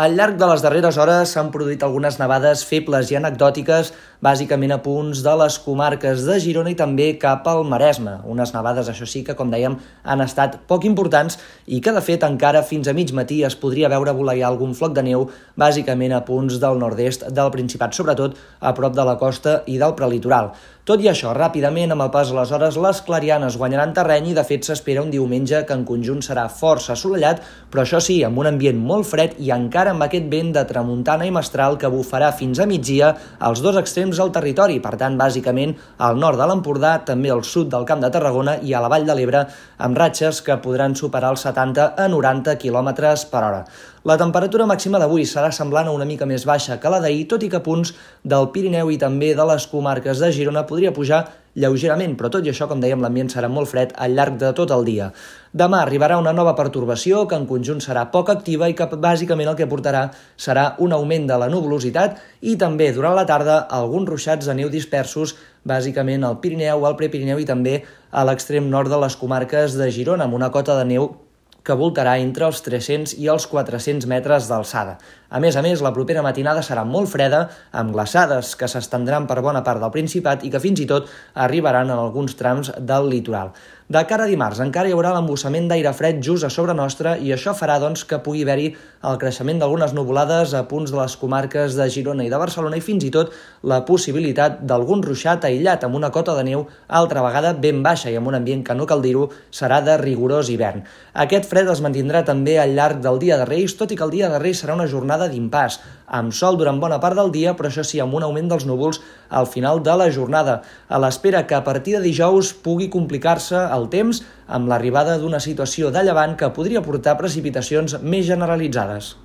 Al llarg de les darreres hores s'han produït algunes nevades febles i anecdòtiques, bàsicament a punts de les comarques de Girona i també cap al Maresme. Unes nevades, això sí, que, com dèiem, han estat poc importants i que, de fet, encara fins a mig matí es podria veure voleiar algun floc de neu, bàsicament a punts del nord-est del Principat, sobretot a prop de la costa i del prelitoral. Tot i això, ràpidament, amb el pas de les hores, les clarianes guanyaran terreny i, de fet, s'espera un diumenge que en conjunt serà força assolellat, però això sí, amb un ambient molt fred i encara amb aquest vent de tramuntana i mestral que bufarà fins a migdia als dos extrems del territori, per tant, bàsicament al nord de l'Empordà, també al sud del Camp de Tarragona i a la Vall de l'Ebre, amb ratxes que podran superar els 70 a 90 km per hora. La temperatura màxima d'avui serà semblant a una mica més baixa que la d'ahir, tot i que punts del Pirineu i també de les comarques de Girona podria pujar lleugerament, però tot i això, com dèiem, l'ambient serà molt fred al llarg de tot el dia. Demà arribarà una nova pertorbació que en conjunt serà poc activa i que bàsicament el que portarà serà un augment de la nuvolositat i també durant la tarda alguns ruixats de neu dispersos bàsicament al Pirineu, al Prepirineu i també a l'extrem nord de les comarques de Girona, amb una cota de neu que voltarà entre els 300 i els 400 metres d'alçada. A més a més, la propera matinada serà molt freda, amb glaçades que s'estendran per bona part del Principat i que fins i tot arribaran en alguns trams del litoral. De cara a dimarts encara hi haurà l'embussament d'aire fred just a sobre nostra i això farà doncs, que pugui haver-hi el creixement d'algunes nuvolades a punts de les comarques de Girona i de Barcelona i fins i tot la possibilitat d'algun ruixat aïllat amb una cota de neu altra vegada ben baixa i amb un ambient que no cal dir-ho serà de rigorós hivern. Aquest fred es mantindrà també al llarg del dia de Reis, tot i que el dia de Reis serà una jornada d'impàs, amb sol durant bona part del dia, però això sí, amb un augment dels núvols al final de la jornada, a l'espera que a partir de dijous pugui complicar-se el temps amb l'arribada d'una situació de llevant que podria portar precipitacions més generalitzades.